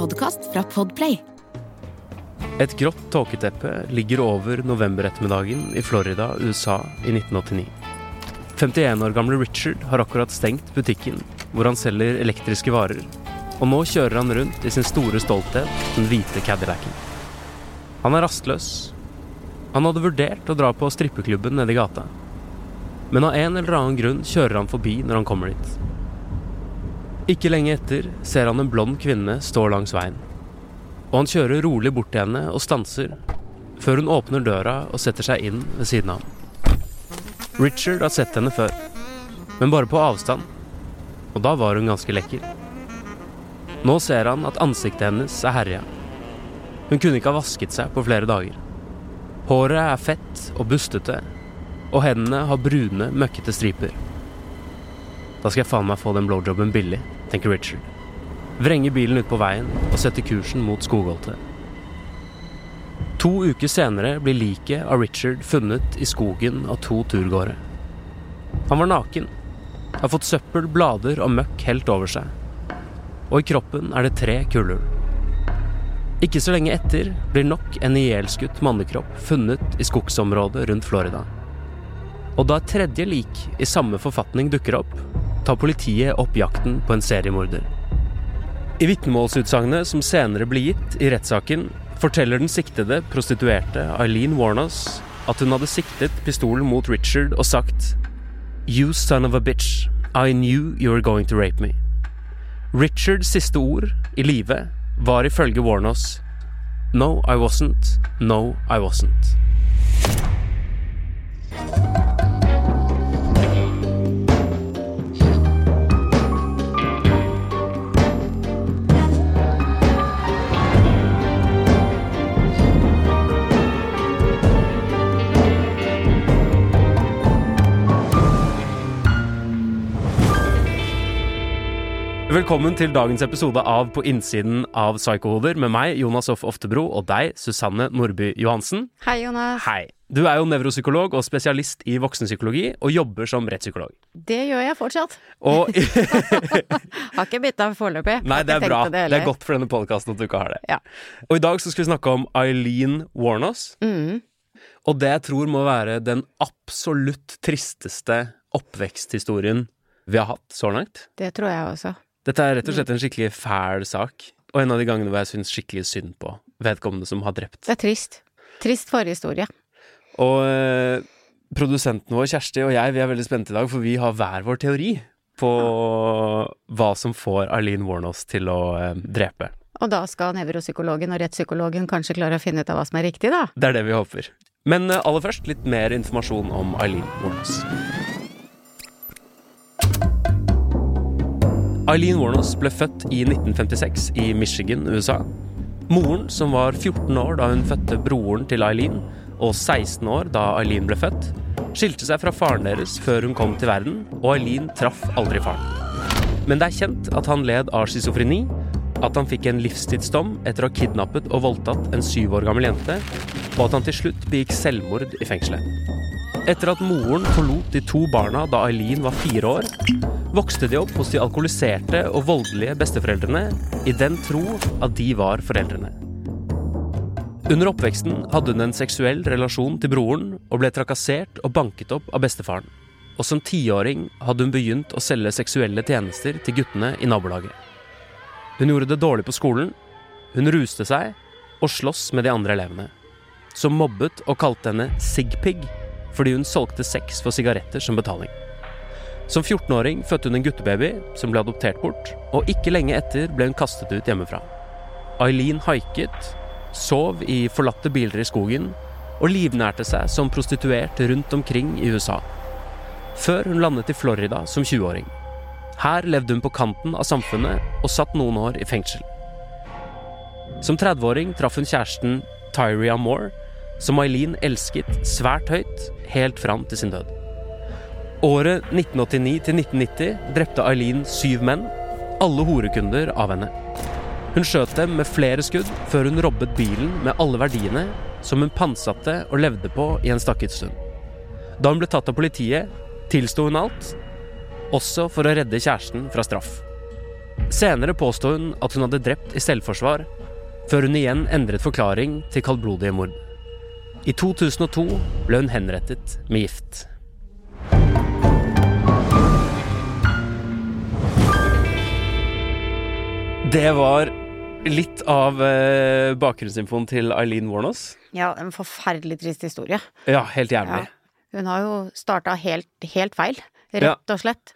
podkast fra Podplay. Et grått tåketeppe ligger over novemberettermiddagen i Florida, USA i 1989. 51 år gamle Richard har akkurat stengt butikken hvor han selger elektriske varer, og nå kjører han rundt i sin store stolthet, den hvite Cadillacen. Han er rastløs. Han hadde vurdert å dra på strippeklubben nede i gata, men av en eller annen grunn kjører han forbi når han kommer dit. Ikke lenge etter ser han en blond kvinne stå langs veien. Og han kjører rolig bort til henne og stanser, før hun åpner døra og setter seg inn ved siden av ham. Richard har sett henne før, men bare på avstand, og da var hun ganske lekker. Nå ser han at ansiktet hennes er herja. Hun kunne ikke ha vasket seg på flere dager. Håret er fett og bustete, og hendene har brune, møkkete striper. Da skal jeg faen meg få den blowjobben billig, tenker Richard. Vrenger bilen ut på veien og setter kursen mot skogholtet. To uker senere blir liket av Richard funnet i skogen av to turgåere. Han var naken, har fått søppel, blader og møkk helt over seg. Og i kroppen er det tre kullhull. Ikke så lenge etter blir nok en ihjelskutt mannekropp funnet i skogsområdet rundt Florida. Og da et tredje lik i samme forfatning dukker opp, tar politiet opp jakten på en seriemorder. I vitnemålsutsagnet som senere blir gitt i rettssaken, forteller den siktede prostituerte Eileen Warnos at hun hadde siktet pistolen mot Richard og sagt You son of a bitch, I knew you were going to rape me. Richards siste ord i live var ifølge Warnos No, I wasn't. No, I wasn't. Velkommen til dagens episode av På innsiden av Psykohoder med meg, Jonas Hoff Oftebro, og deg, Susanne Nordby Johansen. Hei, Jonas. Hei. Du er jo nevropsykolog og spesialist i voksenpsykologi, og jobber som rettspsykolog. Det gjør jeg fortsatt. Og Har ikke bytta foreløpig. Nei, det er bra. Det, Det er godt for denne podkasten at du ikke har det. Ja. Og i dag så skal vi snakke om Eileen Warnos, Mm. og det jeg tror må være den absolutt tristeste oppveksthistorien vi har hatt så langt. Det tror jeg også. Dette er rett og slett en skikkelig fæl sak, og en av de gangene hvor jeg syns skikkelig synd på vedkommende som har drept. Det er trist. Trist forhistorie. Og eh, produsenten vår, Kjersti, og jeg, vi er veldig spente i dag, for vi har hver vår teori på hva som får Arlene Warnos til å eh, drepe. Og da skal nevropsykologen og rettspsykologen kanskje klare å finne ut av hva som er riktig, da. Det er det vi håper. Men eh, aller først litt mer informasjon om Arlene Warnos. Eileen Warnos ble født i 1956 i Michigan, USA. Moren, som var 14 år da hun fødte broren til Eileen, og 16 år da Eileen ble født, skilte seg fra faren deres før hun kom til verden, og Eileen traff aldri faren. Men det er kjent at han led av schizofreni, at han fikk en livstidsdom etter å ha kidnappet og voldtatt en syv år gammel jente, og at han til slutt begikk selvmord i fengselet. Etter at moren forlot de to barna da Eileen var fire år, vokste de opp hos de alkoholiserte og voldelige besteforeldrene i den tro at de var foreldrene. Under oppveksten hadde hun en seksuell relasjon til broren og ble trakassert og banket opp av bestefaren. Og som tiåring hadde hun begynt å selge seksuelle tjenester til guttene i nabolaget. Hun gjorde det dårlig på skolen, hun ruste seg og sloss med de andre elevene, som mobbet og kalte henne Sigpig fordi hun solgte sex for sigaretter som betaling. Som 14-åring fødte hun en guttebaby som ble adoptert bort, og ikke lenge etter ble hun kastet ut hjemmefra. Eileen haiket, sov i forlatte biler i skogen og livnærte seg som prostituert rundt omkring i USA. Før hun landet i Florida som 20-åring. Her levde hun på kanten av samfunnet og satt noen år i fengsel. Som 30-åring traff hun kjæresten Tyria Moore, som Eileen elsket svært høyt helt fram til sin død. Året 1989 til 1990 drepte Eileen syv menn, alle horekunder av henne. Hun skjøt dem med flere skudd før hun robbet bilen med alle verdiene som hun pantsatte og levde på i en stakket stund. Da hun ble tatt av politiet, tilsto hun alt, også for å redde kjæresten fra straff. Senere påstod hun at hun hadde drept i selvforsvar, før hun igjen endret forklaring til kaldblodige mord. I 2002 ble hun henrettet med gift. Det var litt av eh, bakgrunnsinfoen til Eileen Warnos. Ja, en forferdelig trist historie. Ja, helt jævlig. Ja. Hun har jo starta helt, helt feil, rett Ja. og slett.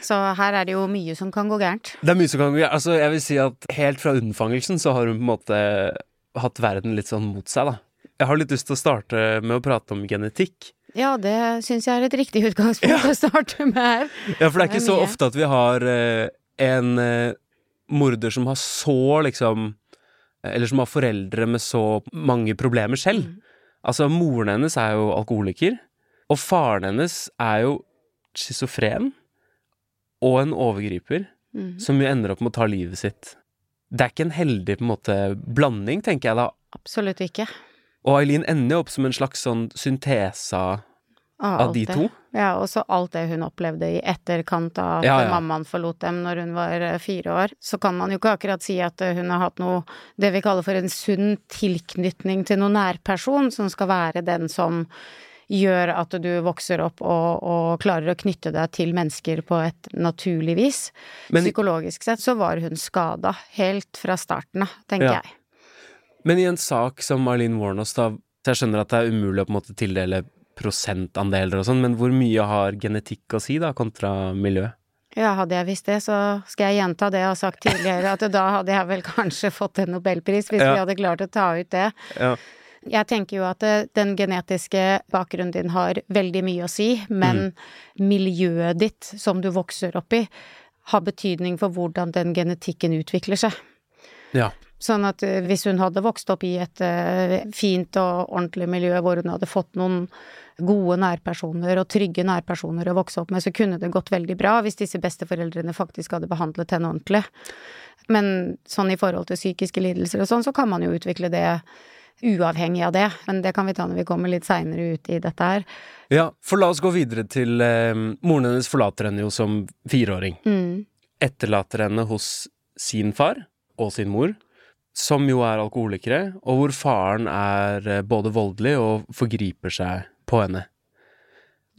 Så her er det jo mye som kan gå gærent. Det er mye som kan gå Altså, jeg vil si at helt fra unnfangelsen så har hun på en måte hatt verden litt sånn mot seg, da. Jeg har litt lyst til å starte med å prate om genetikk. Ja, det syns jeg er et riktig utgangspunkt å starte med her. Ja, for det er Det er ikke så ofte at vi har eh, en eh, morder som har så liksom Eller som har foreldre med så mange problemer selv. Mm. Altså, moren hennes er jo alkoholiker, og faren hennes er jo schizofren og en overgriper Mm. som jo ender opp med å ta livet sitt. Det er ikke en heldig på en måte blanding, tenker jeg da. Absolutt ikke. Og Eileen ender jo opp som en slags sånn syntese av Av de det. to. Ja, og så alt det hun opplevde i etterkant av at Ja, ja. mammaen forlot dem når hun var eh, fire år, så kan man jo ikke akkurat si at eh, hun har hatt noe det vi kaller for en sunn tilknytning til noen nærperson, som skal være den som gjør at du vokser opp og, og klarer å knytte deg til mennesker på et naturlig vis. Men- Psykologisk sett så var hun skada helt fra starten av, tenker Ja. jeg. Men i en sak som Marlene Warnos, da så Jeg skjønner at det er umulig å på en måte tildele prosentandeler og sånn, men hvor mye har genetikk å si, da, kontra miljø? Ja, hadde jeg visst det, så skal jeg gjenta det jeg har sagt tidligere, at da hadde jeg vel kanskje fått en nobelpris hvis Ja. vi hadde klart å ta ut det. Ja. Jeg tenker jo at eh, den genetiske bakgrunnen din har veldig mye å si, men miljøet ditt som du vokser opp i, har betydning for hvordan den genetikken utvikler seg. ja. Sånn at eh, hvis hun hadde vokst opp i et eh, fint og ordentlig miljø hvor hun hadde fått noen gode nærpersoner og trygge nærpersoner å vokse opp med, så kunne det gått veldig bra hvis disse besteforeldrene faktisk hadde behandlet henne ordentlig. Men sånn i forhold til psykiske lidelser og sånn, så kan man jo utvikle det uavhengig av det. Men det kan vi ta når vi kommer litt seinere ut i dette her. ja, for la oss gå videre til eh, Moren hennes forlater henne jo som fireåring. Mm. Etterlater henne hos sin far og sin mor, som jo er alkoholikere, og hvor faren er eh, både voldelig og forgriper seg på henne.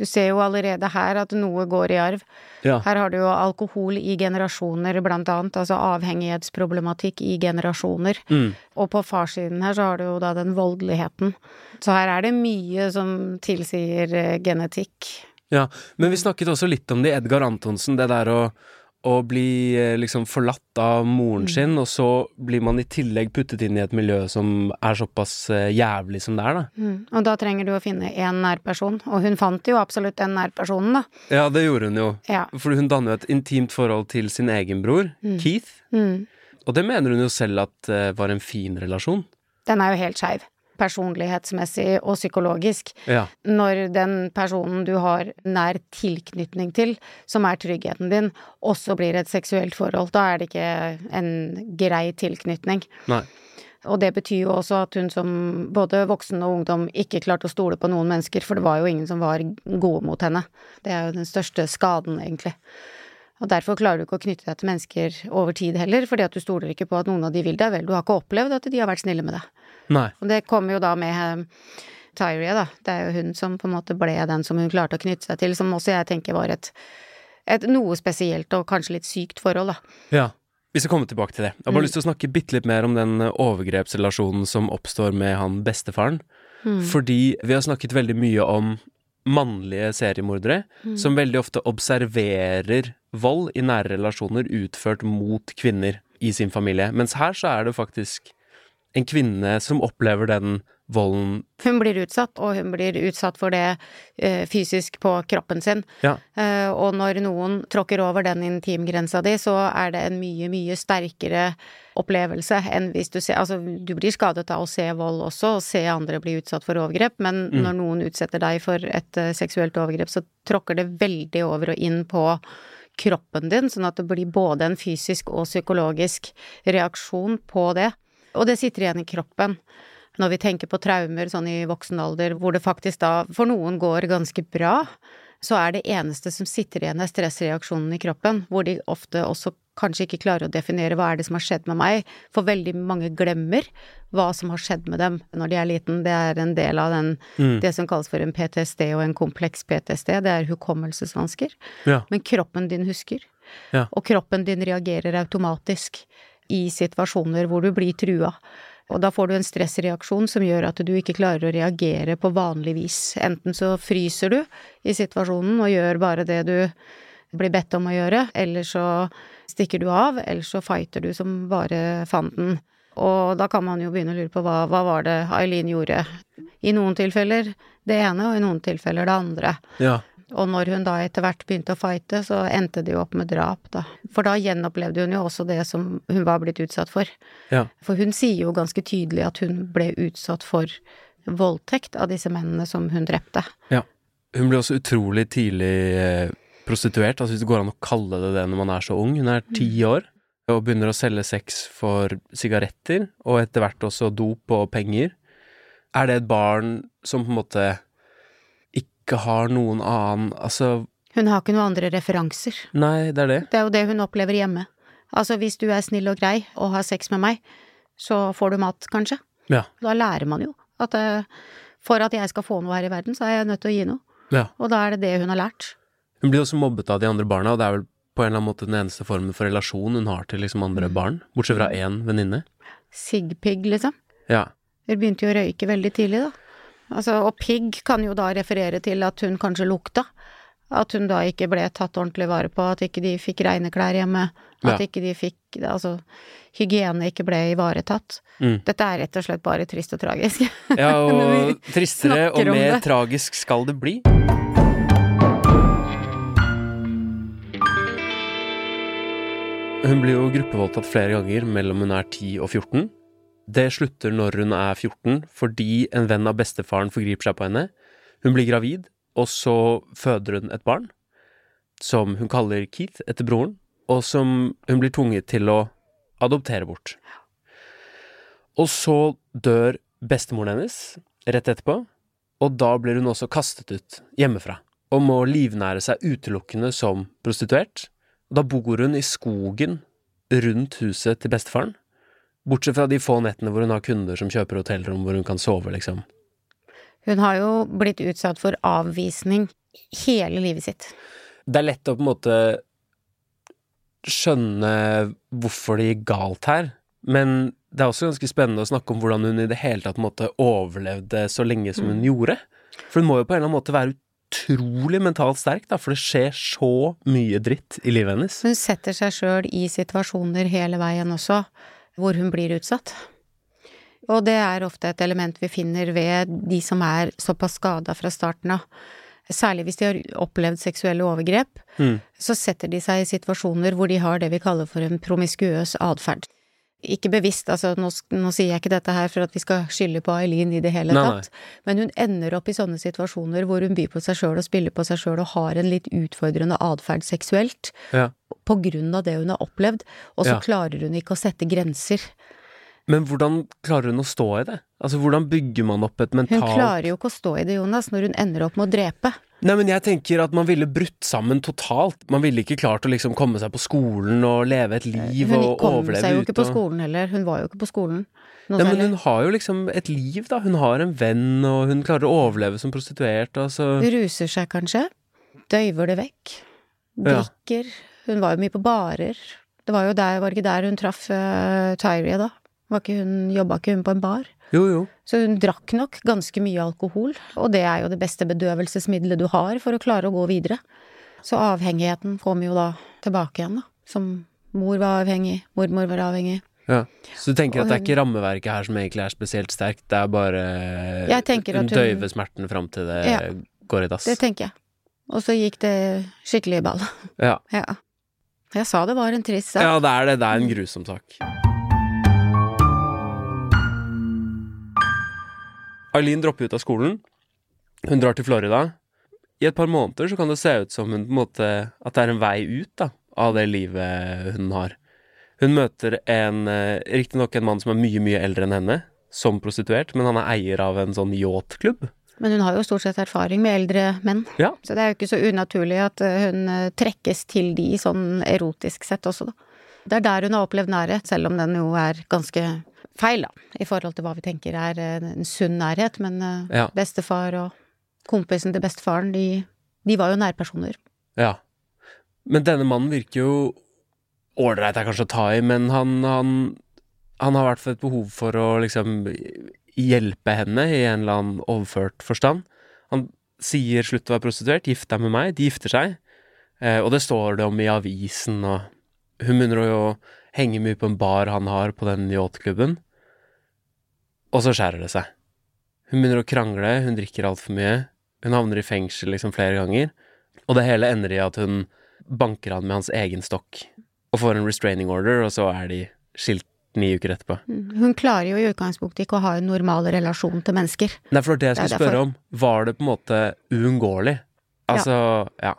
Du ser jo allerede her at noe går i arv. Ja. Her har du jo alkohol i generasjoner, blant annet, altså avhengighetsproblematikk i generasjoner. Mm. Og på farssiden her så har du jo da den voldeligheten. Så her er det mye som tilsier eh, genetikk. Ja, men vi snakket også litt om det i Edgar Antonsen, det der å, å bli eh, liksom forlatt av moren sin, og så blir man i tillegg puttet inn i et miljø som er såpass eh, jævlig som det er, da. Mm. Og da trenger du å finne én nærperson, og hun fant jo absolutt den nærpersonen, da. Ja, det gjorde hun jo. Ja. For hun danner jo et intimt forhold til sin egen bror, Keith, Mm. og det mener hun jo selv at uh, var en fin relasjon. Den er jo helt skeiv. Personlighetsmessig og psykologisk. Ja. Når den personen du har nær tilknytning til, som er tryggheten din, også blir et seksuelt forhold, da er det ikke en grei tilknytning. Nei. Og det betyr jo også at hun som både voksen og ungdom ikke klarte å stole på noen mennesker, for det var jo ingen som var gode mot henne. Det er jo den største skaden, egentlig. Og derfor klarer du ikke å knytte deg til mennesker over tid heller, fordi at du stoler ikke på at noen av de vil deg vel. Du har ikke opplevd at de har vært snille med deg. Nei. Og det kommer jo da med eh, Tyria, da. Det er jo hun som på en måte ble den som hun klarte å knytte seg til, som også jeg tenker var et, et noe spesielt og kanskje litt sykt forhold, da. Ja. Vi skal komme tilbake til det. Jeg har bare lyst til å snakke bitte litt mer om den eh, overgrepsrelasjonen som oppstår med han bestefaren. Fordi vi har snakket veldig mye om mannlige seriemordere som veldig ofte observerer vold i nære relasjoner utført mot kvinner i sin familie. Mens her så er det faktisk en kvinne som opplever den volden Hun blir utsatt, og hun blir utsatt for det eh, fysisk på kroppen sin. Ja. Eh, og når noen tråkker over den intimgrensa di, så er det en mye, mye sterkere opplevelse enn hvis du ser Altså, du blir skadet av å se vold også, og se andre bli utsatt for overgrep, men når noen utsetter deg for et eh, seksuelt overgrep, så tråkker det veldig over og inn på kroppen din, sånn at det blir både en fysisk og psykologisk reaksjon på det. Og det sitter igjen i kroppen. Når vi tenker på traumer sånn i voksen alder, hvor det faktisk da for noen går ganske bra, så er det eneste som sitter igjen er stressreaksjonen i kroppen, hvor de ofte også kanskje ikke klarer å definere hva er det som har skjedd med meg, for veldig mange glemmer hva som har skjedd med dem når de er liten. Det er en del av den, Mm. det som kalles for en PTSD og en kompleks PTSD, det er hukommelsesvansker. Ja. Men kroppen din husker. Ja. Og kroppen din reagerer automatisk i situasjoner hvor du blir trua. Og da får du en stressreaksjon som gjør at du ikke klarer å reagere på vanlig vis. Enten så fryser du i situasjonen og gjør bare det du blir bedt om å gjøre, eller så stikker du av, eller så fighter du som bare fanden. Og da kan man jo begynne å lure på hva, hva var det Eileen gjorde? I noen tilfeller det ene, og i noen tilfeller det andre. Ja. Og når hun da etter hvert begynte å fighte, så endte det jo opp med drap, da. For da gjenopplevde hun jo også det som hun var blitt utsatt for. Ja. For hun sier jo ganske tydelig at hun ble utsatt for voldtekt av disse mennene som hun drepte. Ja. Hun ble også utrolig tidlig eh, prostituert, altså hvis det går an å kalle det det når man er så ung. Hun er ti år og begynner å selge sex for sigaretter, og etter hvert også dop og penger. Er det et barn som på en måte ikke har noen annen Altså, Hun har ikke noen andre referanser. nei, det er det. Det er jo det hun opplever hjemme. Altså, hvis du er snill og grei og har sex med meg, så får du mat, kanskje. Ja. Da lærer man jo at eh, for at jeg skal få noe her i verden, så er jeg nødt til å gi noe. Ja. Og da er det det hun har lært. Hun blir også mobbet av de andre barna, og det er vel på en eller annen måte den eneste formen for relasjon hun har til liksom andre barn, bortsett fra én venninne. Sigpigg, liksom. Ja. Hun begynte jo å røyke veldig tidlig, da. Altså, og pigg kan jo da referere til at hun kanskje lukta. At hun da ikke ble tatt ordentlig vare på, at ikke de fikk reine klær hjemme. At Ja. ikke de fikk Altså, hygiene ikke ble ivaretatt. Mm. Dette er rett og slett bare trist og tragisk. Ja, og tristere og mer tragisk skal det bli. Hun blir jo gruppevoldtatt flere ganger mellom hun er 10 og 14. Det slutter når hun er 14, fordi en venn av bestefaren forgriper seg på henne. Hun blir gravid, og så føder hun et barn, som hun kaller Keith etter broren, og som hun blir tvunget til å adoptere bort. Og så dør bestemoren hennes rett etterpå, og da blir hun også kastet ut hjemmefra, og må livnære seg utelukkende som prostituert. Da bor hun i skogen rundt huset til bestefaren, bortsett fra de få nettene hvor hun har kunder som kjøper hotellrom hvor hun kan sove, liksom. Hun har jo blitt utsatt for avvisning hele livet sitt. Det er lett å på en måte skjønne hvorfor det gikk galt her, men det er også ganske spennende å snakke om hvordan hun i det hele tatt måte overlevde så lenge som hun gjorde. For hun må jo på en eller annen måte være utrolig mentalt sterk, da, for det skjer så mye dritt i livet hennes. Hun setter seg sjøl i situasjoner hele veien også, hvor hun blir utsatt. Og det er ofte et element vi finner ved de som er såpass skada fra starten av. Særlig hvis de har opplevd seksuelle overgrep, Mm. så setter de seg i situasjoner hvor de har det vi kaller for en promiskuøs atferd. Ikke bevisst, altså nå, nå sier jeg ikke dette her for at vi skal skylde på Eileen i det hele Nei, tatt, men hun ender opp i sånne situasjoner hvor hun byr på seg sjøl og spiller på seg sjøl og har en litt utfordrende atferd seksuelt Ja. på grunn av det hun har opplevd, og så Ja. klarer hun ikke å sette grenser. Men hvordan klarer hun å stå i det? Altså, hvordan bygger man opp et mentalt Hun klarer jo ikke å stå i det, Jonas, når hun ender opp med å drepe. Nei, men jeg tenker at man ville brutt sammen totalt. Man ville ikke klart å liksom komme seg på skolen og leve et liv og overleve ute. Hun kom seg jo ikke på skolen heller, hun var jo ikke på skolen. Nei, men hun har jo liksom et liv, da. Hun har en venn, og hun klarer å overleve som prostituert, Altså. så Ruser seg kanskje, døyver det vekk, Ja. Hun var jo mye på barer. Det var jo der, var det ikke der hun traff uh, Tyrie, da? Var ikke hun, jobba ikke hun på en bar? Jo, jo. Så hun drakk nok ganske mye alkohol, og det er jo det beste bedøvelsesmiddelet du har for å klare å gå videre. Så avhengigheten kom jo da tilbake igjen, da. Som mor var avhengig, mormor var avhengig. Ja. Så du tenker at det er ikke rammeverket her som egentlig er spesielt sterkt, det er bare Hun hun- smerten fram til det Ja. går i dass. Det tenker jeg. Og så gikk det skikkelig i ball. Ja. Ja. Jeg sa det var en trist sak. ja, det er det. Det er en grusom sak. Eileen dropper ut av skolen. Hun drar til Florida. I et par måneder så kan det se ut som hun måte At det er en vei ut da av det livet hun har. Hun møter en eh, riktignok en mann som er mye, mye eldre enn henne, som prostituert, men han er eier av en sånn yachtklubb. Men hun har jo stort sett erfaring med eldre menn. Ja. Så det er jo ikke så unaturlig at eh, hun eh, trekkes til de sånn erotisk sett også, da. Det er der hun har opplevd nærhet, selv om den jo er ganske feil, da, i forhold til hva vi tenker er en sunn nærhet. Men uh, ja. bestefar og kompisen til bestefaren, de, de var jo nærpersoner. Ja. Men denne mannen virker jo ålreit, er kanskje å ta i, men han, han, han har i hvert fall et behov for å liksom hjelpe henne i en eller annen overført forstand. Han sier 'slutt å være prostituert, gift deg med meg'. De gifter seg. Eh, og det står det om i avisen, og hun begynner å henge mye på en bar han har på den yachtklubben. Og så skjærer det seg. Hun begynner å krangle, hun drikker altfor mye. Hun havner i fengsel liksom flere ganger. Og det hele ender i at hun banker han med hans egen stokk og får en restraining order, og så er de skilt ni uker etterpå. Mm. Hun klarer jo i utgangspunktet ikke å ha en normal relasjon til mennesker. Nei, for det jeg skulle spørre om, var det på en måte uunngåelig? Altså, ja. ja.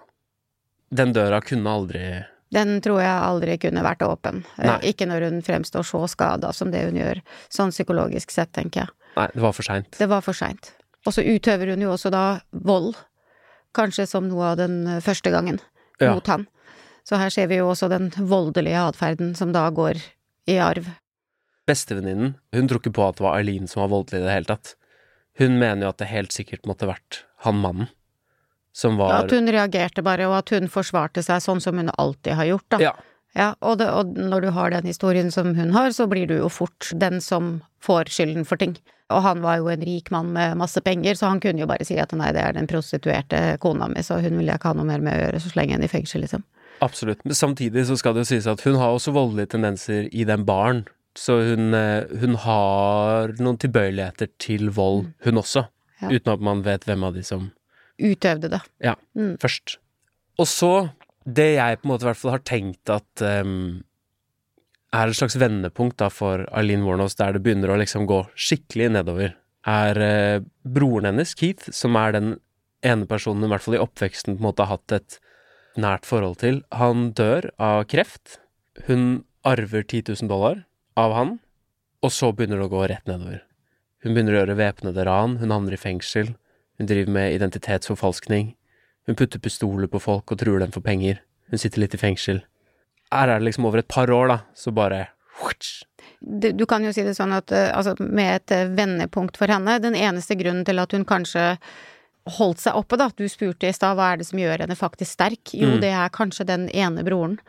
Den døra kunne aldri Den tror jeg aldri kunne vært åpen. Eh, Nei. Ikke når hun fremstår så skada som det hun gjør, sånn psykologisk sett, tenker jeg. Nei, det var for seint. Det var for seint. Og så utøver hun jo også da vold, kanskje som noe av den første gangen, ja. mot han. Så her ser vi jo også den voldelige atferden som da går i arv. Bestevenninnen, hun tror ikke på at det var Eileen som var voldelig i det hele tatt. Hun mener jo at det helt sikkert måtte vært han mannen som var At hun reagerte bare, og at hun forsvarte seg sånn som hun alltid har gjort, da. Ja. ja og, det, og når du har den historien som hun har, så blir du jo fort den som får skylden for ting. Og han var jo en rik mann med masse penger, så han kunne jo bare si at nei, det er den prostituerte kona mi, så hun vil jeg ikke ha noe mer med å gjøre, så slenge henne i fengsel, liksom. Absolutt. Men samtidig så skal det jo sies at hun har også voldelige tendenser i den baren. Så hun, eh, hun har noen tilbøyeligheter til vold, mm. hun også. Ja. Uten at man vet hvem av de som Utøvde det. Ja, mm. først. Og så, det jeg på en måte i hvert fall har tenkt at um, er et slags vendepunkt da for Eileen Warnos, der det begynner å liksom gå skikkelig nedover, er uh, broren hennes, Keith, som er den ene personen, i hvert fall i oppveksten, på en måte har hatt et nært forhold til. Han dør av kreft. Hun arver 10 000 dollar av han, og så begynner det å gå rett nedover. Hun begynner å gjøre væpnede ran, hun havner i fengsel, hun driver med identitetsforfalskning, hun putter pistoler på folk og truer dem for penger, hun sitter litt i fengsel. Her er det liksom over et par år, da, så bare du kan jo si det sånn at eh, altså, med et eh, vendepunkt for henne Den eneste grunnen til at hun kanskje holdt seg oppe, da. Du spurte i stad hva er det som gjør henne faktisk sterk. Jo, mm. det er kanskje den ene broren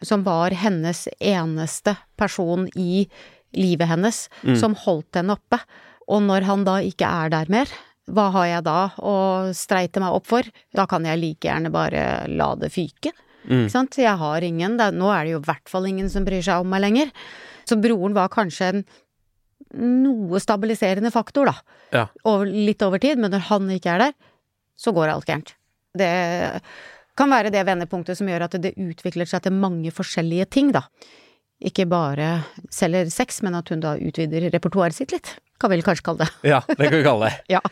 som var hennes eneste person i livet hennes, mm. som holdt henne oppe. Og når han da ikke er der mer, hva har jeg da å streite meg opp for? Da kan jeg like gjerne bare la det fyke. Mm. Ikke sant? Jeg har ingen. Da, nå er det jo i hvert fall ingen som bryr seg om meg lenger. Så broren var kanskje en noe stabiliserende faktor, da. Ja. Over, litt over tid, men når han ikke er der, så går alt gærent. Det kan være det vendepunktet som gjør at det utvikler seg til mange forskjellige ting, da. Ikke bare selger sex, men at hun da utvider repertoaret sitt litt. Kan vi vel kanskje kalle det. Ja, det kan vi kalle det. ja.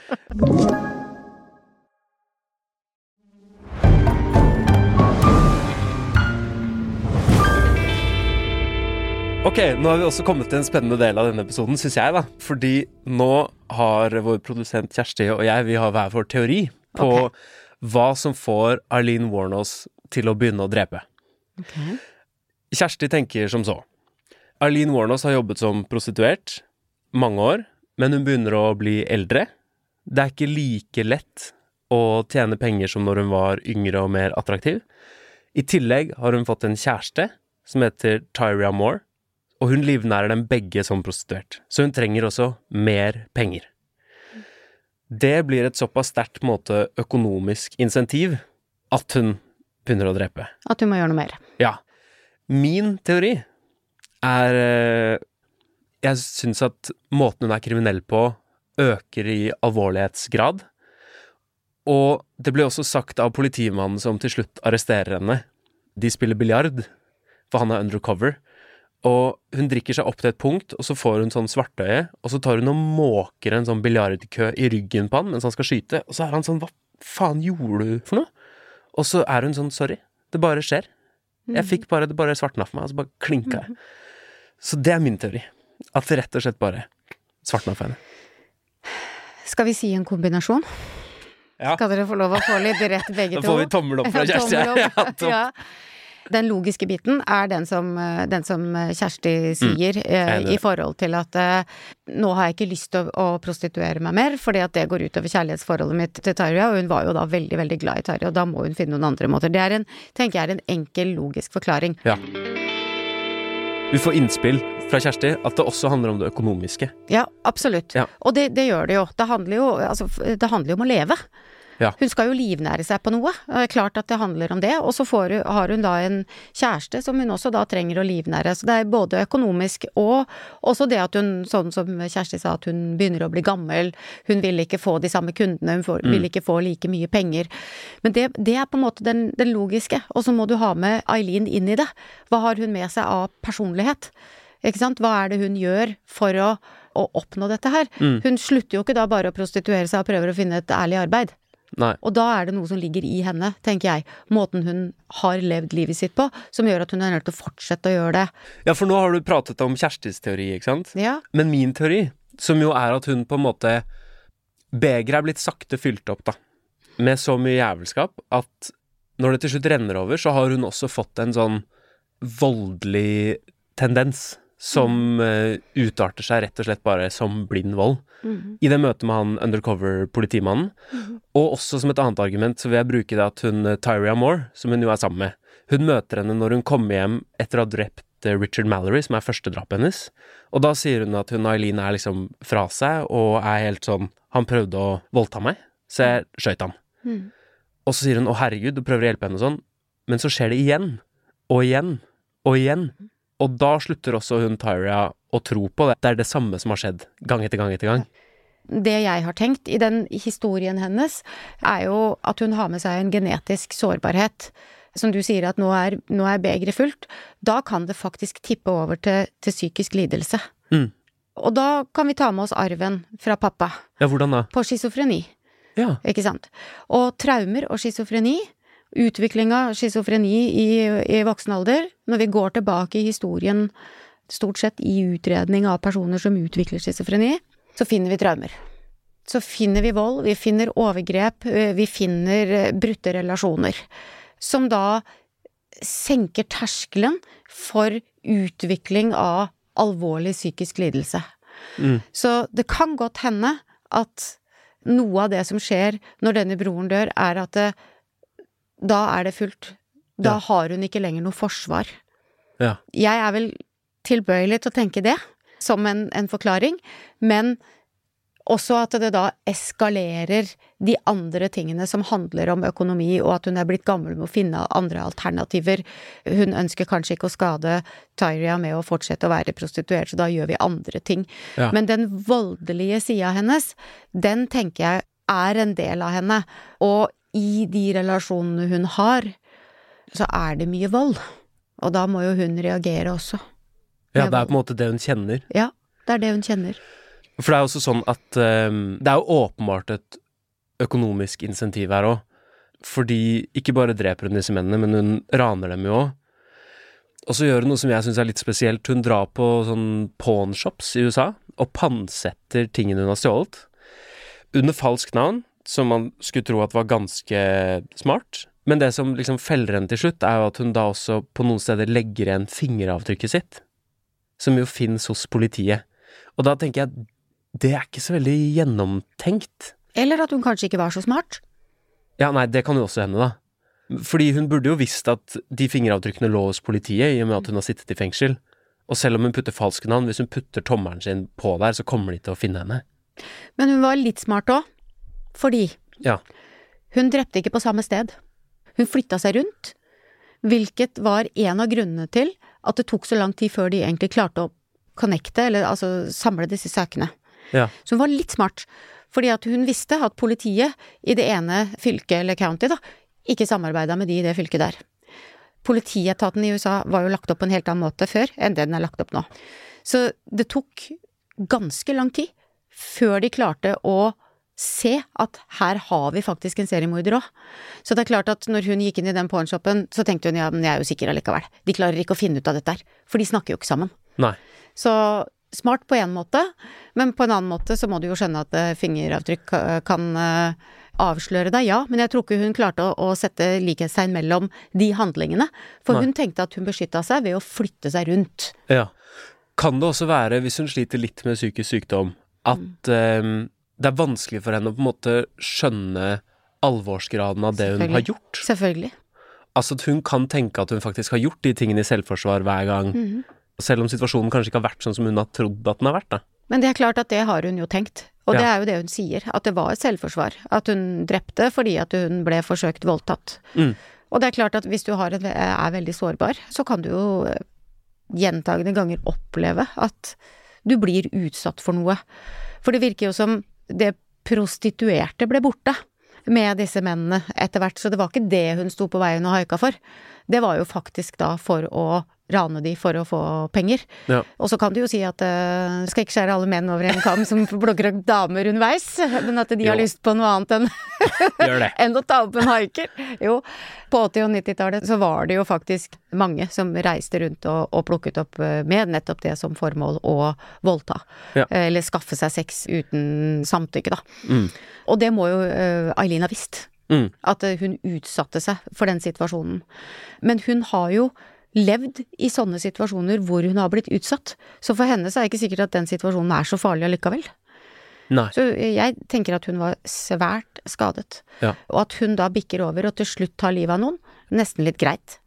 Ok, nå har vi også kommet til en spennende del av denne episoden, syns jeg, da. Fordi nå har vår produsent Kjersti og jeg, vi har hver vår teori på okay. hva som får Arlene Warnos til å begynne å drepe. Okay. Kjersti tenker som så. Arlene Warnos har jobbet som prostituert mange år, men hun begynner å bli eldre. Det er ikke like lett å tjene penger som når hun var yngre og mer attraktiv. I tillegg har hun fått en kjæreste som heter Tyria Moore og hun livnærer dem begge som prostituert, så hun trenger også mer penger. Det blir et såpass sterkt måte økonomisk insentiv at hun begynner å drepe. At hun må gjøre noe mer. Ja. Min teori er eh, Jeg syns at måten hun er kriminell på, øker i alvorlighetsgrad. Og det ble også sagt av politimannen som til slutt arresterer henne. De spiller biljard, for han er undercover. Og hun drikker seg opp til et punkt, og så får hun sånn svartøye, og så tar hun og måker en sånn biljardkø i ryggen på han mens han skal skyte, og så er han sånn Hva faen gjorde du for noe? Og så er hun sånn Sorry, det bare skjer. Jeg fikk bare Det bare svartna for meg, og så bare klinka jeg. Så det er min teori. At det rett og slett bare svartna for henne. Skal vi si en kombinasjon? Ja. Skal dere få lov å få litt rett begge to? Da får vi tommel opp fra Kjersti. ja, ja. Den logiske biten er den som, eh, den som Kjersti sier, mm, i forhold til at nå har jeg ikke lyst til å, å, prostituere meg mer, fordi at det går utover kjærlighetsforholdet mitt til Tarja, og hun var jo da veldig, veldig glad i Tarja, og da må hun finne noen andre måter. Det er en, tenker jeg er en enkel, logisk forklaring. Ja. Vi får innspill fra Kjersti at det også handler om det økonomiske. Ja, absolutt. Ja. Og det, det, gjør det jo. Det handler jo, altså, det handler jo om å leve. Ja. Hun skal jo livnære seg på noe. Klart at det handler om det. Og så får, har hun da en kjæreste som hun også da trenger å livnære. Så det er både økonomisk og også det at hun, sånn som Kjersti sa, at hun begynner å bli gammel. Hun vil ikke få de samme kundene, hun får, mm. vil ikke få like mye penger. Men det, det er på en måte den, den logiske. Og så må du ha med Eileen inn i det. Hva har hun med seg av personlighet? Ikke sant? Hva er det hun gjør for å, å oppnå dette her? Mm. Hun slutter jo ikke da bare å prostituere seg og prøver å finne et ærlig arbeid. Nei. Og da er det noe som ligger i henne, tenker jeg. Måten hun har levd livet sitt på, som gjør at hun er nødt til å fortsette å gjøre det. Ja, for nå har du pratet om Kjerstis teori, ikke sant? Ja. Men min teori, som jo er at hun på en måte Begeret er blitt sakte fylt opp, da. Med så mye jævelskap at når det til slutt renner over, så har hun også fått en sånn voldelig tendens som uh, utarter seg rett og slett bare som blind vold. Mm. I det møtet med han undercover-politimannen. Mm. Og også som et annet argument så vil jeg bruke det at hun uh, Tyria Moore, som hun jo er sammen med, hun møter henne når hun kommer hjem etter å ha drept uh, Richard Mallory, som er førstedrapet hennes. Og da sier hun at hun Eileen er liksom fra seg og er helt sånn Han prøvde å voldta meg, så jeg skøyt han. Mm. Og så sier hun å herregud, og prøver å hjelpe henne og sånn, men så skjer det igjen. Og igjen. Og igjen. Og da slutter også hun Tyria å tro på det. Det er det samme som har skjedd gang etter gang etter gang. Det jeg har tenkt i den historien hennes, er jo at hun har med seg en genetisk sårbarhet. Som du sier at nå er, nå er begeret fullt. Da kan det faktisk tippe over til, til psykisk lidelse. Mm. Og da kan vi ta med oss arven fra pappa. Ja, hvordan da? På schizofreni. Ja. Ikke sant. Og traumer og schizofreni utvikling av schizofreni i, i voksen alder, når vi går tilbake i historien, stort sett i utredning av personer som utvikler schizofreni, så finner vi traumer. Så finner vi vold, vi finner overgrep, vi finner brutte relasjoner. Som da senker terskelen for utvikling av alvorlig psykisk lidelse. Mm. Så det kan godt hende at noe av det som skjer når denne broren dør, er at det, da er det fullt. Da ja. har hun ikke lenger noe forsvar. Ja. Jeg er vel tilbøyelig til å tenke det som en, en, forklaring, men også at det da eskalerer de andre tingene som handler om økonomi, og at hun er blitt gammel med å finne andre alternativer. Hun ønsker kanskje ikke å skade Tyria med å fortsette å være prostituert, så da gjør vi andre ting. Ja. Men den voldelige sida hennes, den tenker jeg er en del av henne. Og i de relasjonene hun har, så er det mye vold. Og da må jo hun reagere også. Ja, det er på en måte det hun kjenner. Ja, det er det hun kjenner. For det er jo også sånn at um, Det er jo åpenbart et økonomisk insentiv her òg. Fordi ikke bare dreper hun disse mennene, men hun raner dem jo òg. Og så gjør hun noe som jeg syns er litt spesielt. Hun drar på sånn pawnshops i USA og pantsetter tingene hun har stjålet. Under falskt navn som man skulle tro at var ganske smart. Men det som liksom feller henne til slutt, er jo at hun da også på noen steder legger igjen fingeravtrykket sitt. Som jo finnes hos politiet. Og da tenker jeg det er ikke så veldig gjennomtenkt. Eller at hun kanskje ikke var så smart. Ja, nei, det kan jo også hende, da. Fordi hun burde jo visst at de fingeravtrykkene lå hos politiet, i og med at hun har sittet i fengsel. Og selv om hun putter falske navn, hvis hun putter tommelen sin på der, så kommer de til å finne henne. Men hun var litt smart òg. Fordi ja. hun drepte ikke på samme sted. Hun flytta seg rundt, hvilket var en av grunnene til at det tok så lang tid før de egentlig klarte å connecte, eller altså samle disse sakene. Ja. Så hun var litt smart, fordi at hun visste at politiet i det ene fylket, eller county, da, ikke samarbeida med de i det fylket der. Politietaten i USA var jo lagt opp på en helt annen måte før enn det den er lagt opp nå. Så det tok ganske lang tid før de klarte å se at her har vi faktisk en seriemorder òg. Så det er klart at når hun gikk inn i den pornshopen, så tenkte hun ja, men jeg er jo sikker allikevel. De klarer ikke å finne ut av dette her. For de snakker jo ikke sammen. Nei. Så smart på én måte, men på en annen måte så må du jo skjønne at eh, fingeravtrykk kan, avsløre deg, ja, men jeg tror ikke hun klarte å, å sette likhetstegn mellom de handlingene. For Nei. hun tenkte at hun beskytta seg ved å flytte seg rundt. Ja. Kan det også være, hvis hun sliter litt med psykisk sykdom, at eh, det er vanskelig for henne å på en måte skjønne alvorsgraden av det hun har gjort? Selvfølgelig. Altså at hun kan tenke at hun faktisk har gjort de tingene i selvforsvar hver gang, Mhm. selv om situasjonen kanskje ikke har vært sånn som hun har trodd at den har vært, da. Men det er klart at det har hun jo tenkt. Og det er jo det hun sier, at det var selvforsvar. At hun drepte fordi at hun ble forsøkt voldtatt. Mm. Og det er klart at hvis du har en, er veldig sårbar, så kan du jo eh, gjentagende ganger oppleve at du blir utsatt for noe. For det virker jo som det prostituerte ble borte med disse mennene etter hvert, så det var ikke det hun sto på veien og haika for. Det var jo faktisk da for å rane de for å få penger. Ja. Og så kan du jo si at uh, skal ikke skjære alle menn over en kam som blogger om damer underveis, men at de har lyst på noe annet enn enn å ta opp en haiker. Jo, på 80- og 90-tallet så var det jo faktisk mange som reiste rundt og, og plukket opp eh, med nettopp det som formål å voldta. Ja. Eh, Eller skaffe seg sex uten samtykke, da. Mm. Og det må jo Eileen uh, ha visst. Mm. At hun utsatte seg for den situasjonen. Men hun har jo levd i sånne situasjoner hvor hun har blitt utsatt. Så for henne så er det ikke sikkert at den situasjonen er så farlig allikevel. Nei. Så jeg tenker at hun var svært skadet. Ja. Og at hun da bikker over og til slutt tar livet av noen, nesten litt greit.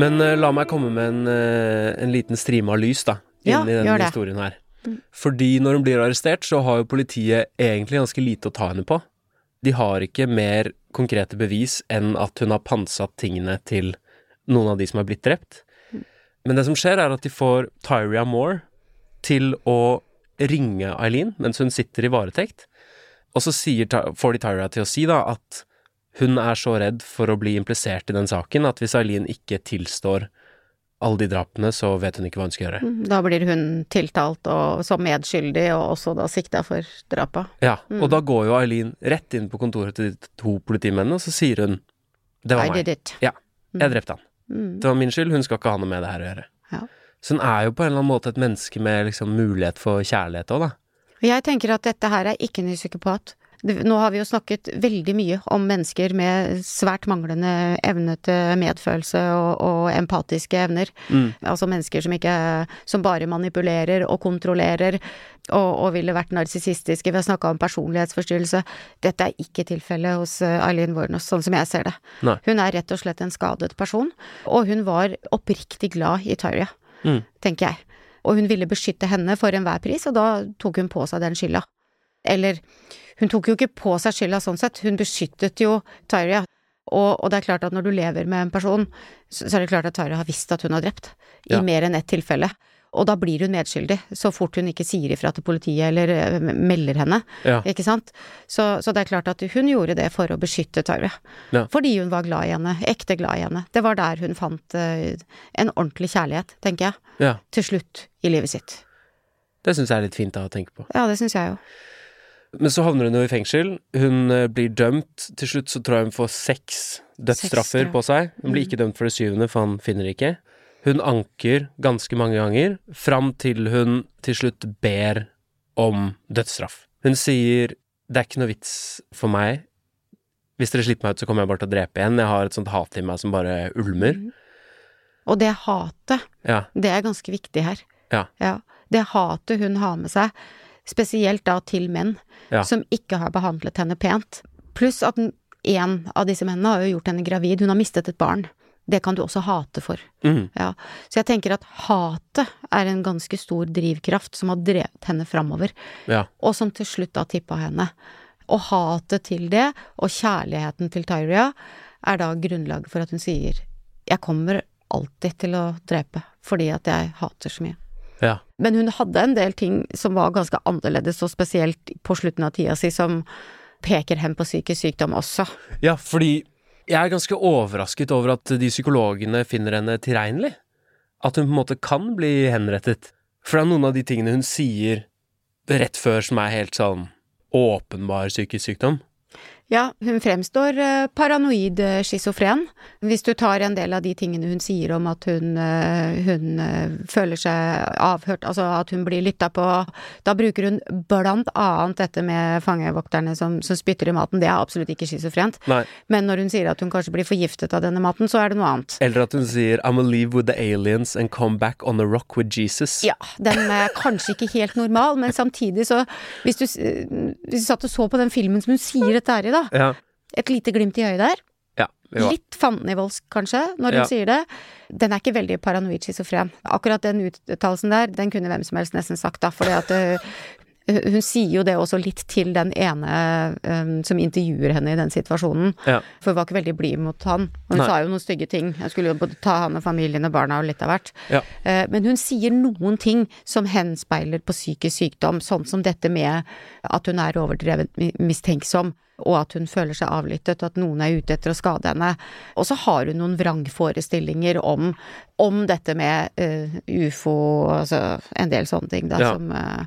Men uh, la meg komme med en, uh, en liten strime av lys, da, inn Ja, i denne historien her. Fordi når hun blir arrestert, så har jo politiet egentlig ganske lite å ta henne på. De har ikke mer konkrete bevis enn at hun har pantsatt tingene til noen av de som er blitt drept. Men det som skjer, er at de får Tyria Moore til å ringe Eileen mens hun sitter i varetekt. Og så sier, får de Tyria til å si da at hun er så redd for å bli implisert i den saken at hvis Eileen ikke tilstår alle de drapene, så vet hun ikke hva hun skal gjøre. Da blir hun tiltalt og som medskyldig, og også da sikta for drapet. Ja, Mm. og da går jo Eileen rett inn på kontoret til de to politimennene, og så sier hun Det var I meg. did it. Ja, jeg drepte han. Mm. Det var min skyld, hun skal ikke ha noe med det her å gjøre. Ja. Så hun er jo på en eller annen måte et menneske med liksom mulighet for kjærlighet òg, da. Jeg tenker at dette her er ikke en ny psykopat. Nå har vi jo snakket veldig mye om mennesker med svært manglende evne til medfølelse og, og empatiske evner. Mm. Altså mennesker som ikke Som bare manipulerer og kontrollerer og, og ville vært narsissistiske. Vi har snakka om personlighetsforstyrrelse. Dette er ikke tilfellet hos eh, Eileen Warnos, sånn som jeg ser det. Nei. Hun er rett og slett en skadet person, og hun var oppriktig glad i Tyria, Mm. tenker jeg. Og hun ville beskytte henne for enhver pris, og da tok hun på seg den skylda. Eller, hun tok jo ikke på seg skylda sånn sett, hun beskyttet jo Tyria. Og, og det er klart at når du lever med en person, så, så er det klart at Tyria har visst at hun har drept. I Ja. mer enn ett tilfelle. Og da blir hun medskyldig, så fort hun ikke sier ifra til politiet eller eh, melder henne. Ja. Ikke sant? Så, så det er klart at hun gjorde det for å beskytte Tyria. Ja. Fordi hun var glad i henne, ekte glad i henne. Det var der hun fant uh, en ordentlig kjærlighet, tenker jeg. ja. Til slutt i livet sitt. Det syns jeg er litt fint da å tenke på. Ja, det syns jeg jo. Men så havner hun jo i fengsel. Hun eh, blir dømt. Til slutt så tror jeg hun får seks dødsstraffer Seks, på seg. Hun blir Mm. ikke dømt for det syvende, for han finner det ikke. Hun anker ganske mange ganger, fram til hun til slutt ber om dødsstraff. Hun sier det er ikke noe vits for meg. Hvis dere slipper meg ut, så kommer jeg bare til å drepe igjen. Jeg har et sånt hat i meg som bare ulmer. Mm. Og det hatet, Ja. det er ganske viktig her. Ja. Det hatet hun har med seg, spesielt da til menn, Ja. som ikke har behandlet henne pent. Pluss at én av disse mennene har jo gjort henne gravid, hun har mistet et barn. Det kan du også hate for. Mm. Ja. Så jeg tenker at hatet er en ganske stor drivkraft som har drevet henne framover, ja. og som til slutt da tippa henne. Og hatet til det, og kjærligheten til Tyria, er da grunnlaget for at hun sier jeg kommer alltid til å drepe, fordi at jeg hater så mye. Ja. Men hun hadde en del ting som var ganske annerledes, og spesielt på slutten av tida si, som peker hen på psykisk sykdom også. Ja, fordi jeg er ganske overrasket over at de psykologene finner henne tilregnelig. At hun på en måte kan bli henrettet. For det er noen av de tingene hun sier rett før som er helt sånn åpenbar psykisk sykdom. Ja, hun fremstår eh, paranoid eh, schizofren. Hvis du tar en del av de tingene hun sier om at hun, eh, hun føler seg avhørt, altså at hun blir lytta på, da bruker hun blant annet dette med fangevokterne som, som spytter i maten. Det er absolutt ikke schizofrent. Men når hun sier at hun kanskje blir forgiftet av denne maten, så er det noe annet. Eller at hun sier I'm gonna leave with the aliens and come back on a rock with Jesus. Ja, den er kanskje ikke helt normal, men samtidig så Hvis du, hvis du satt og så på den filmen som hun sier dette her i, da. Ja. Et lite glimt i øyet der. Ja. Litt fandenivoldsk, kanskje, når hun Ja. sier det. Den er ikke veldig paranoid schizofren. Akkurat den uttalelsen der, den kunne hvem som helst nesten sagt, da, øh, hun sier jo det også litt til den ene um, som intervjuer henne i den situasjonen. Ja. For hun var ikke veldig blid mot han. Og hun Nei. sa jo noen stygge ting. Jeg skulle jo både ta han og familien og barna og litt av hvert. Ja. Uh, Men hun sier noen ting som henspeiler på psykisk sykdom, sånn som dette med at hun er overdrevet mistenksom, og at hun føler seg avlyttet, og at noen er ute etter å skade henne. Og så har hun noen vrangforestillinger om, om dette med uh, ufo, altså en del sånne ting, da, Ja. som eh,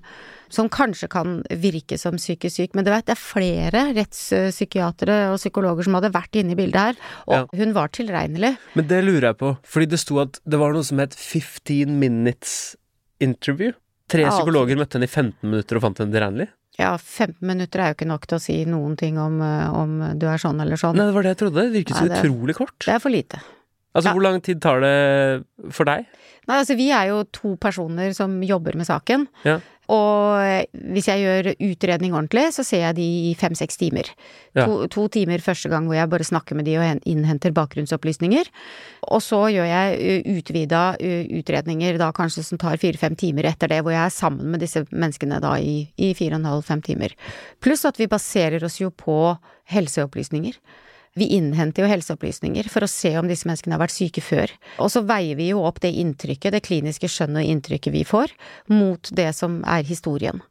som kanskje kan virke som psykisk syk, men det, vet, det er flere rettspsykiatere og psykologer som hadde vært inne i bildet her, og Ja. hun var tilregnelig. Men det lurer jeg på, fordi det sto at det var noe som het 15 minutes interview. Tre Ja, psykologer møtte henne i 15 minutter og fant henne tilregnelig. Ja, 15 minutter er jo ikke nok til å si noen ting om, eh, om du er sånn eller sånn. Nei, det var det jeg trodde. Det virket så Nei, det- utrolig kort. Det er for lite. Altså, Ja. hvor lang tid tar det for deg? Nei, altså vi er jo to personer som jobber med saken. Ja. Og hvis jeg gjør utredning ordentlig, så ser jeg de i fem-seks timer. Ja. To, to timer første gang hvor jeg bare snakker med de og innhenter bakgrunnsopplysninger. Og så gjør jeg utvida utredninger da kanskje som tar fire-fem timer etter det, hvor jeg er sammen med disse menneskene da i, i fire og en halv-fem timer. Pluss at vi baserer oss jo på helseopplysninger. Vi innhenter jo helseopplysninger for å se om disse menneskene har vært syke før. Og så veier vi jo opp det inntrykket, det kliniske skjønnet og inntrykket vi får, mot det som er historien.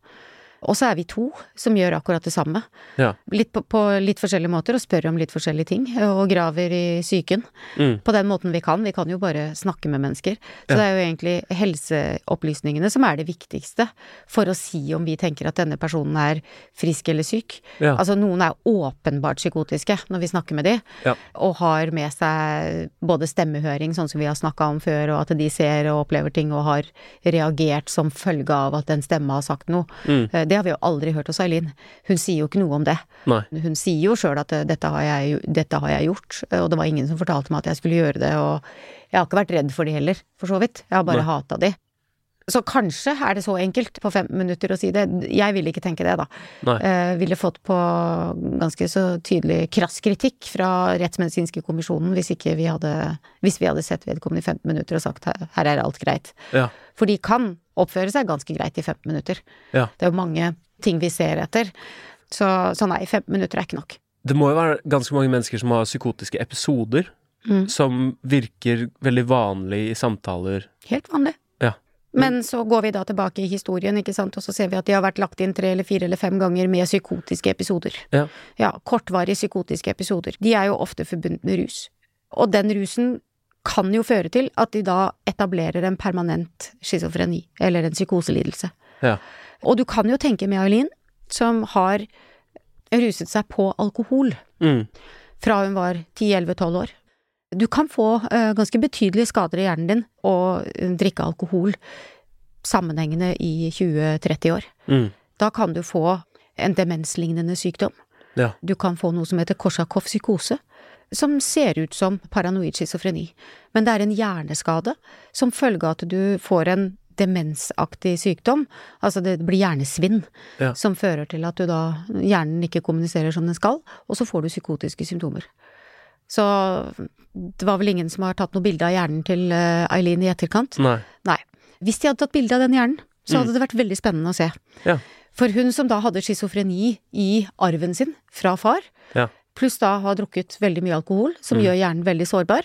Og så er vi to som gjør akkurat det samme. Ja. Litt på, på litt forskjellige måter, og spør om litt forskjellige ting, og graver i psyken. Mm. På den måten vi kan. Vi kan jo bare snakke med mennesker. Så det er jo egentlig helseopplysningene som er det viktigste for å si om vi tenker at denne personen er frisk eller syk. Ja. Altså noen er åpenbart psykotiske når vi snakker med de, Ja. og har med seg både stemmehøring, sånn som vi har snakka om før, og at de ser og opplever ting og har reagert som følge av at en stemme har sagt noe. Mm. Det har vi jo aldri hørt hos Eileen. Hun sier jo ikke noe om det. Nei. Hun sier jo sjøl at eh, dette har, jeg, dette har jeg gjort, eh, og det var ingen som fortalte meg at jeg skulle gjøre det, og jeg har ikke vært redd for de heller, for så vidt. Jeg har bare hata de. Så kanskje er det så enkelt på fem minutter å si det. Jeg ville ikke tenke det, da. Eh, ville fått på ganske så tydelig krass kritikk fra Rettsmedisinske kommisjonen hvis ikke vi hadde, hvis vi hadde sett vedkommende i 15 minutter og sagt her, her er alt greit. Ja. For de kan oppføre seg ganske greit i 15 minutter. Ja. Det er jo mange ting vi ser etter. Så, så nei, 15 minutter er ikke nok. Det må jo være ganske mange mennesker som har psykotiske episoder, Mm. som virker veldig vanlig i samtaler. Helt vanlig. Ja. Men så går vi da tilbake i historien, ikke sant, og så ser vi at de har vært lagt inn tre eller fire eller fem ganger med psykotiske episoder. Ja. Ja, kortvarige psykotiske episoder. De er jo ofte forbundet med rus. Og den rusen kan jo føre til at de da etablerer en permanent schizofreni, eller en psykoselidelse. Ja. Og du kan jo tenke med Eileen, som har ruset seg på alkohol Mm. fra hun var 10-11-12 år. Du kan få uh, ganske betydelige skader i hjernen din å eh, drikke alkohol sammenhengende i 20-30 år. Mm. Da kan du få en demenslignende sykdom. Ja. Du kan få noe som heter Korsakoff psykose, som ser ut som paranoid schizofreni. Men det er en hjerneskade som følge av at du får en demensaktig sykdom, altså det blir hjernesvinn, Ja. som fører til at du da, hjernen ikke kommuniserer som den skal, og så får du psykotiske symptomer. Så det var vel ingen som har tatt noe bilde av hjernen til eh, Eileen i etterkant? Nei. Nei. Hvis de hadde tatt bilde av den hjernen, så Mm. hadde det vært veldig spennende å se. Ja. For hun som da hadde schizofreni i arven sin fra far, Ja. Pluss da ha drukket veldig mye alkohol, som Mm. gjør hjernen veldig sårbar,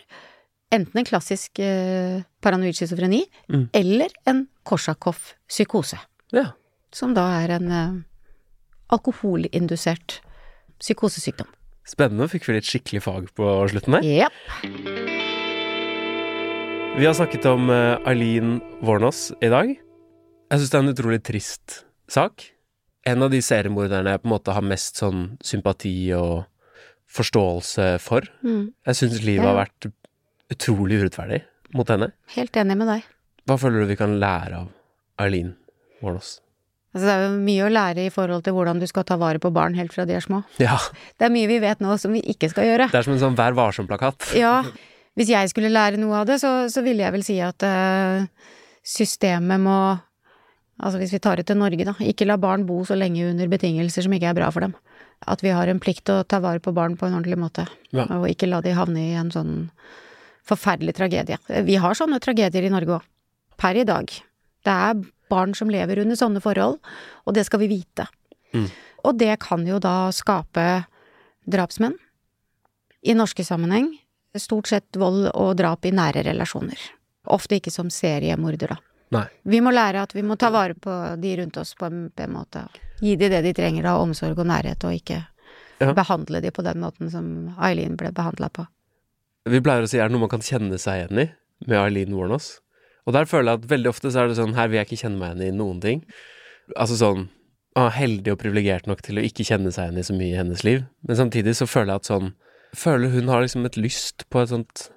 enten en klassisk eh, paranoid schizofreni, Mm. eller en Korsakoff psykose, Ja. som da er en eh, alkoholindusert psykosesykdom. Spennende. Fikk vi litt skikkelig fag på slutten der. Yep. Vi har snakket om eh, Eileen Warnos i dag. Jeg syns det er en utrolig trist sak. En av de seriemorderne jeg på en måte har mest sånn sympati og forståelse for. Mm. Jeg syns livet Ja. har vært utrolig urettferdig mot henne. Helt enig med deg. Hva føler du vi kan lære av Eileen Warnos? Altså, det er jo mye å lære i forhold til hvordan du skal ta vare på barn helt fra de er små. Ja, Det er mye vi vet nå som vi ikke skal gjøre. det er som en sånn Vær varsom-plakat. Ja, hvis jeg skulle lære noe av det, så, så ville jeg vel si at uh, systemet må Altså hvis vi tar det til Norge, da. Ikke la barn bo så lenge under betingelser som ikke er bra for dem. At vi har en plikt til å ta vare på barn på en ordentlig måte. Ja. Og ikke la de havne i en sånn forferdelig tragedie. Vi har sånne tragedier i Norge òg. Per i dag. Det er barn som lever under sånne forhold, og det skal vi vite. Mm. Og det kan jo da skape drapsmenn. I norske sammenheng stort sett vold og drap i nære relasjoner. Ofte ikke som seriemorder, da. Nei. Vi må lære at vi må ta vare på de rundt oss på en, på en måte. Gi de det de trenger av omsorg og nærhet, og ikke Ja. behandle de på den måten som Eileen ble behandla på. Vi pleier å si er det noe man kan kjenne seg igjen i med Eileen Warnos. Og der føler jeg at veldig ofte så er det sånn her vil jeg ikke kjenne meg igjen i noen ting. Altså sånn å, heldig og privilegert nok til å ikke kjenne seg igjen i så mye i hennes liv. Men samtidig så føler jeg at sånn Føler hun har liksom et lyst på et sånt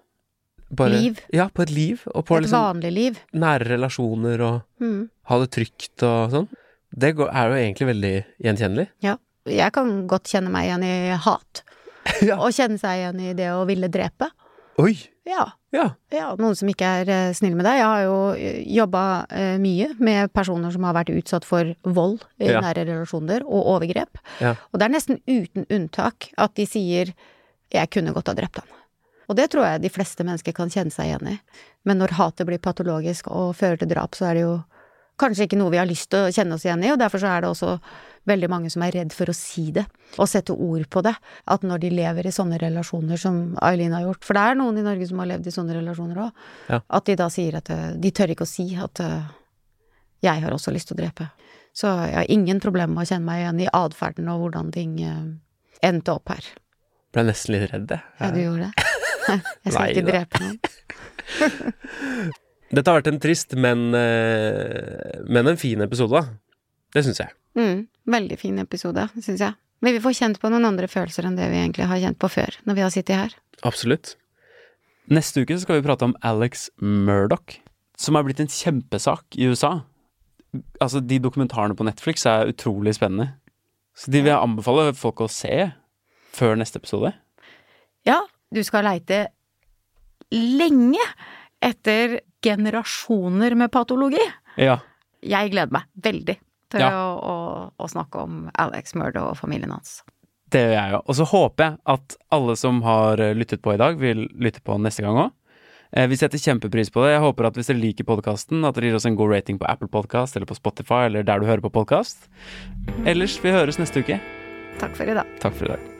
bare, Liv. Ja, på et liv. Og på Et liksom vanlig liv. nære relasjoner og Mm. ha det trygt og sånn. Det er jo egentlig veldig gjenkjennelig. Ja. Jeg kan godt kjenne meg igjen i hat. Ja. Og kjenne seg igjen i det å ville drepe. Oi! Ja. Ja. Ja, noen som ikke er eh, snill med deg. Jeg har jo eh, jobba eh, mye med personer som har vært utsatt for vold i nære relasjoner og overgrep. Ja. Og det er nesten uten unntak at de sier 'jeg kunne godt ha drept han'. Og det tror jeg de fleste mennesker kan kjenne seg igjen i. Men når hatet blir patologisk og fører til drap, så er det jo kanskje ikke noe vi har lyst til å kjenne oss igjen i, og derfor så er det også veldig mange som er redd for å si det, og sette ord på det. At når de lever i sånne relasjoner som Aileen har gjort, for det er noen i Norge som har levd i sånne relasjoner òg, Ja. at de da sier at eh, de tør ikke å si at eh, jeg har også lyst til å drepe. Så jeg har ingen problemer med å kjenne meg igjen i atferden og hvordan ting eh, endte opp her. Ble nesten litt redd, jeg. Ja, du gjorde det? Jeg skal Nei ikke drepe noen. Dette har vært en trist, men, eh, men en fin episode, da. Det syns jeg. Mm, veldig fin episode, syns jeg. Men vi får kjent på noen andre følelser enn det vi egentlig har kjent på før, når vi har sittet her. Absolutt. Neste uke skal vi prate om Alex Murdoch, som er blitt en kjempesak i USA. Altså, de dokumentarene på Netflix er utrolig spennende. Så de vil jeg anbefale folk å se før neste episode. Ja, du skal leite lenge etter generasjoner med patologi. Ja. Jeg gleder meg veldig til Ja. å, å, å snakke om Alex Murdo og familien hans. Det gjør jeg jo. Og så håper jeg at alle som har eh, lyttet på i dag, vil lytte på neste gang òg. Vi setter kjempepris på det. Jeg håper at hvis dere liker podkasten, at dere gir oss en god rating på Apple Podcast eller på Spotify eller der du hører på podkast. Ellers, vi høres neste uke. Takk for i dag. Takk for i dag.